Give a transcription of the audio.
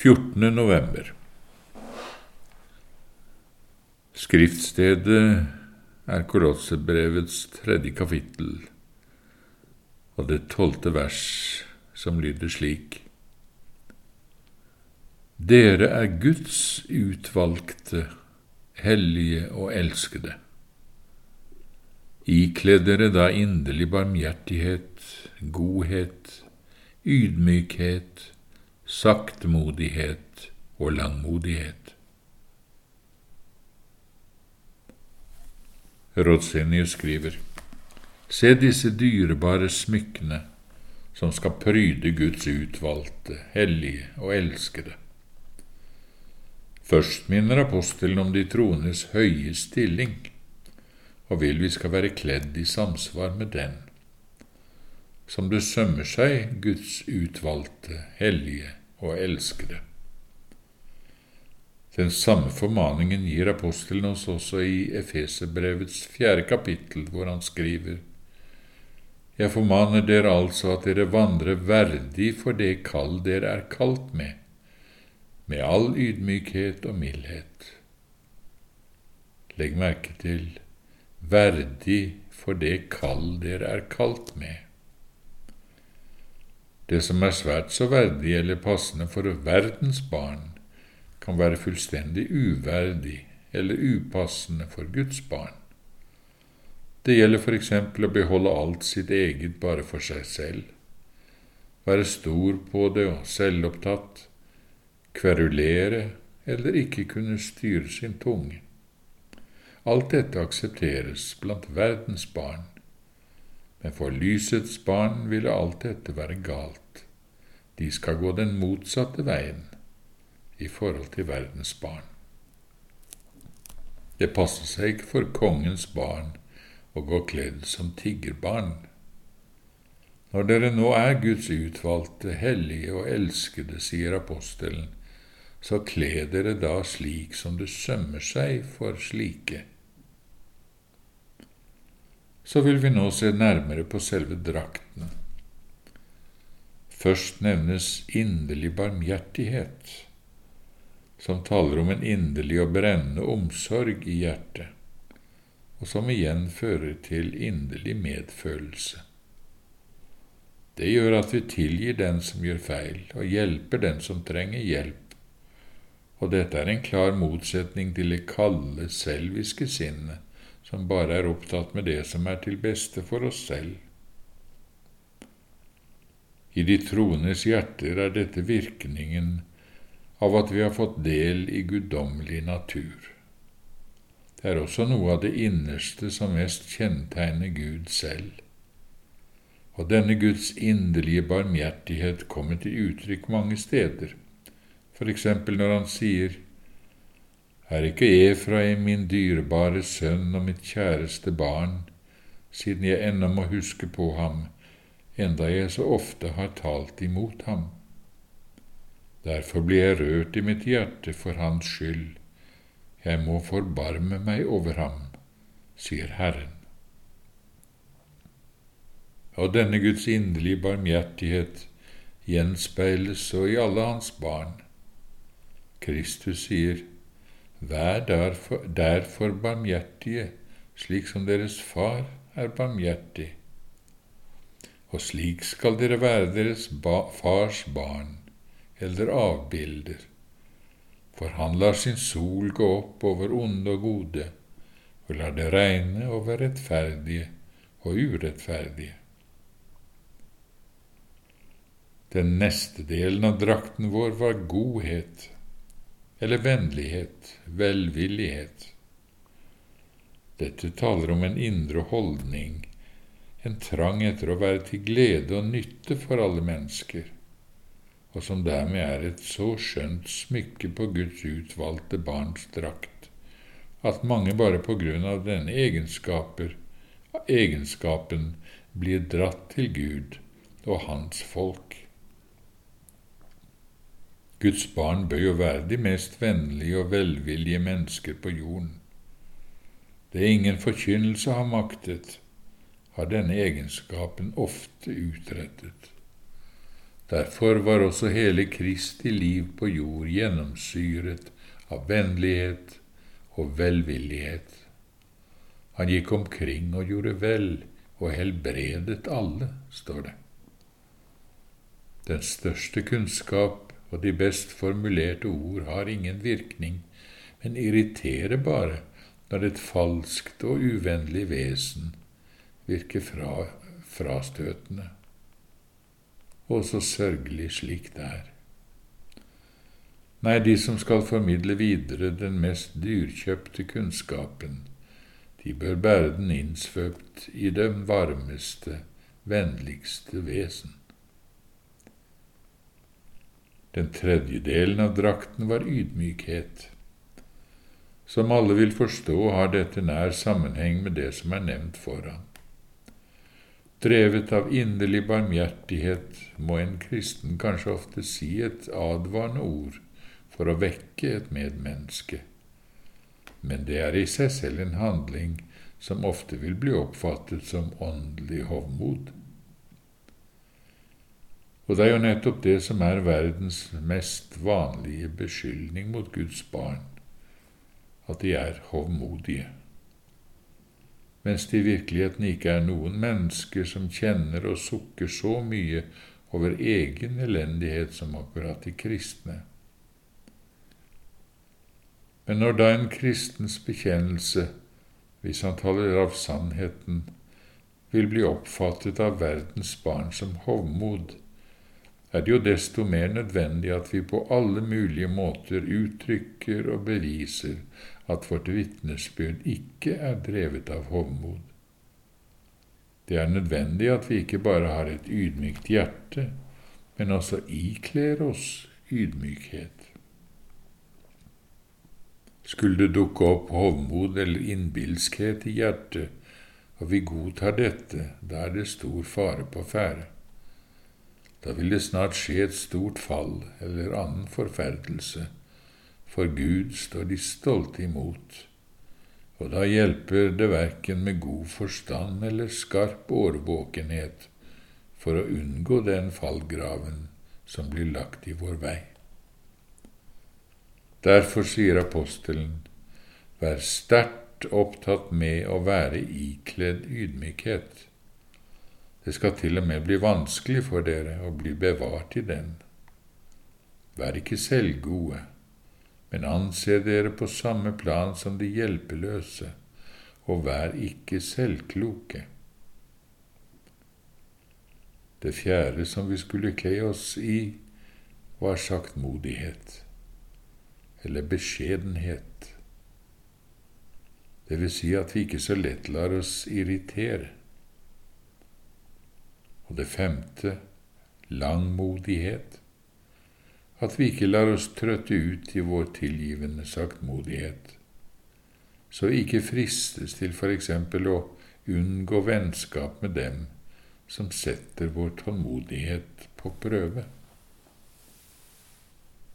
14. november. Skriftstedet er Kolossebrevets tredje kapittel og det tolvte vers, som lyder slik. Dere er Guds utvalgte, hellige og elskede. Ikle dere da inderlig barmhjertighet, godhet, ydmykhet, saktmodighet og langmodighet. Rodsenius skriver Se disse dyrebare smykkene som skal pryde Guds utvalgte, hellige og elskede. Først minner apostelen om de troendes høye stilling, og vil vi skal være kledd i samsvar med den, som det sømmer seg Guds utvalgte, hellige og elskede. Den samme formaningen gir apostelen oss også i Efeserbrevets fjerde kapittel, hvor han skriver Jeg formaner dere altså at dere vandrer verdig for det kall dere er kalt med, med all ydmykhet og mildhet. Legg merke til verdig for det kall dere er kalt med. Det som er svært så verdig eller passende for verdens barn, kan være fullstendig uverdig eller upassende for Guds barn. Det gjelder for eksempel å beholde alt sitt eget bare for seg selv, være stor på det og selvopptatt, kverulere eller ikke kunne styre sin tunge. Alt dette aksepteres blant verdens barn, men for lysets barn ville alt dette være galt. De skal gå den motsatte veien i forhold til verdens barn. Det passer seg ikke for kongens barn å gå kledd som tiggerbarn. Når dere nå er Guds utvalgte, hellige og elskede, sier apostelen, så kle dere da slik som det sømmer seg for slike. Så vil vi nå se nærmere på selve drakten. Først nevnes inderlig barmhjertighet som taler om en inderlig og brennende omsorg i hjertet, og som igjen fører til inderlig medfølelse. Det gjør at vi tilgir den som gjør feil, og hjelper den som trenger hjelp, og dette er en klar motsetning til det kalde, selviske sinnet, som bare er opptatt med det som er til beste for oss selv. I de troendes hjerter er dette virkningen av at vi har fått del i guddommelig natur. Det er også noe av det innerste som mest kjennetegner Gud selv. Og denne Guds inderlige barmhjertighet kommer til uttrykk mange steder, for eksempel når han sier Er ikke Efraim min dyrebare sønn og mitt kjæreste barn, siden jeg ennå må huske på ham, enda jeg så ofte har talt imot ham? Derfor blir jeg rørt i mitt hjerte for hans skyld. Jeg må forbarme meg over ham, sier Herren. Og denne Guds inderlige barmhjertighet gjenspeiles så i alle hans barn. Kristus sier, Vær derfor, derfor barmhjertige, slik som deres far er barmhjertig. Og slik skal dere være deres ba fars barn eller avbilder, for han lar sin sol gå opp over onde og gode, og lar det regne over rettferdige og urettferdige. Den neste delen av drakten vår var godhet, eller vennlighet, velvillighet. Dette taler om en indre holdning, en trang etter å være til glede og nytte for alle mennesker og som dermed er et så skjønt smykke på Guds utvalgte barns drakt, at mange bare på grunn av denne egenskapen blir dratt til Gud og Hans folk. Guds barn bør jo være de mest vennlige og velvillige mennesker på jorden. Det ingen forkynnelse har maktet, har denne egenskapen ofte utrettet. Derfor var også hele Kristi liv på jord gjennomsyret av vennlighet og velvillighet. Han gikk omkring og gjorde vel og helbredet alle, står det. Den største kunnskap og de best formulerte ord har ingen virkning, men irriterer bare når et falskt og uvennlig vesen virker fra, frastøtende og så sørgelig slik det er. Nei, de som skal formidle videre den mest dyrkjøpte kunnskapen, de bør bære den innsvøpt i den varmeste, vennligste vesen. Den tredje delen av drakten var ydmykhet. Som alle vil forstå, har dette nær sammenheng med det som er nevnt foran. Drevet av inderlig barmhjertighet må en kristen kanskje ofte si et advarende ord for å vekke et medmenneske, men det er i seg selv en handling som ofte vil bli oppfattet som åndelig hovmod. Og det er jo nettopp det som er verdens mest vanlige beskyldning mot Guds barn, at de er hovmodige mens det i virkeligheten ikke er noen mennesker som kjenner og sukker så mye over egen elendighet som akkurat de kristne. Men når da en kristens bekjennelse, hvis han taler av sannheten, vil bli oppfattet av verdens barn som hovmod, er det jo desto mer nødvendig at vi på alle mulige måter uttrykker og beviser at vårt vitnesbyrd ikke er drevet av hovmod. Det er nødvendig at vi ikke bare har et ydmykt hjerte, men også ikler oss ydmykhet. Skulle det dukke opp hovmod eller innbilskhet i hjertet, og vi godtar dette, da er det stor fare på ferde. Da vil det snart skje et stort fall eller annen forferdelse for Gud står de stolte imot, og da hjelper det verken med god forstand eller skarp årvåkenhet for å unngå den fallgraven som blir lagt i vår vei. Derfor sier apostelen, vær sterkt opptatt med å være ikledd ydmykhet. Det skal til og med bli vanskelig for dere å bli bevart i den. Vær ikke selvgode men anse dere på samme plan som de hjelpeløse, og vær ikke selvkloke. Det fjerde som vi skulle kle oss i, var saktmodighet, eller beskjedenhet. Det vil si at vi ikke så lett lar oss irritere. Og det femte langmodighet at vi ikke lar oss trøtte ut i vår tilgivende saktmodighet, så vi ikke fristes til for eksempel å unngå vennskap med dem som setter vår tålmodighet på prøve.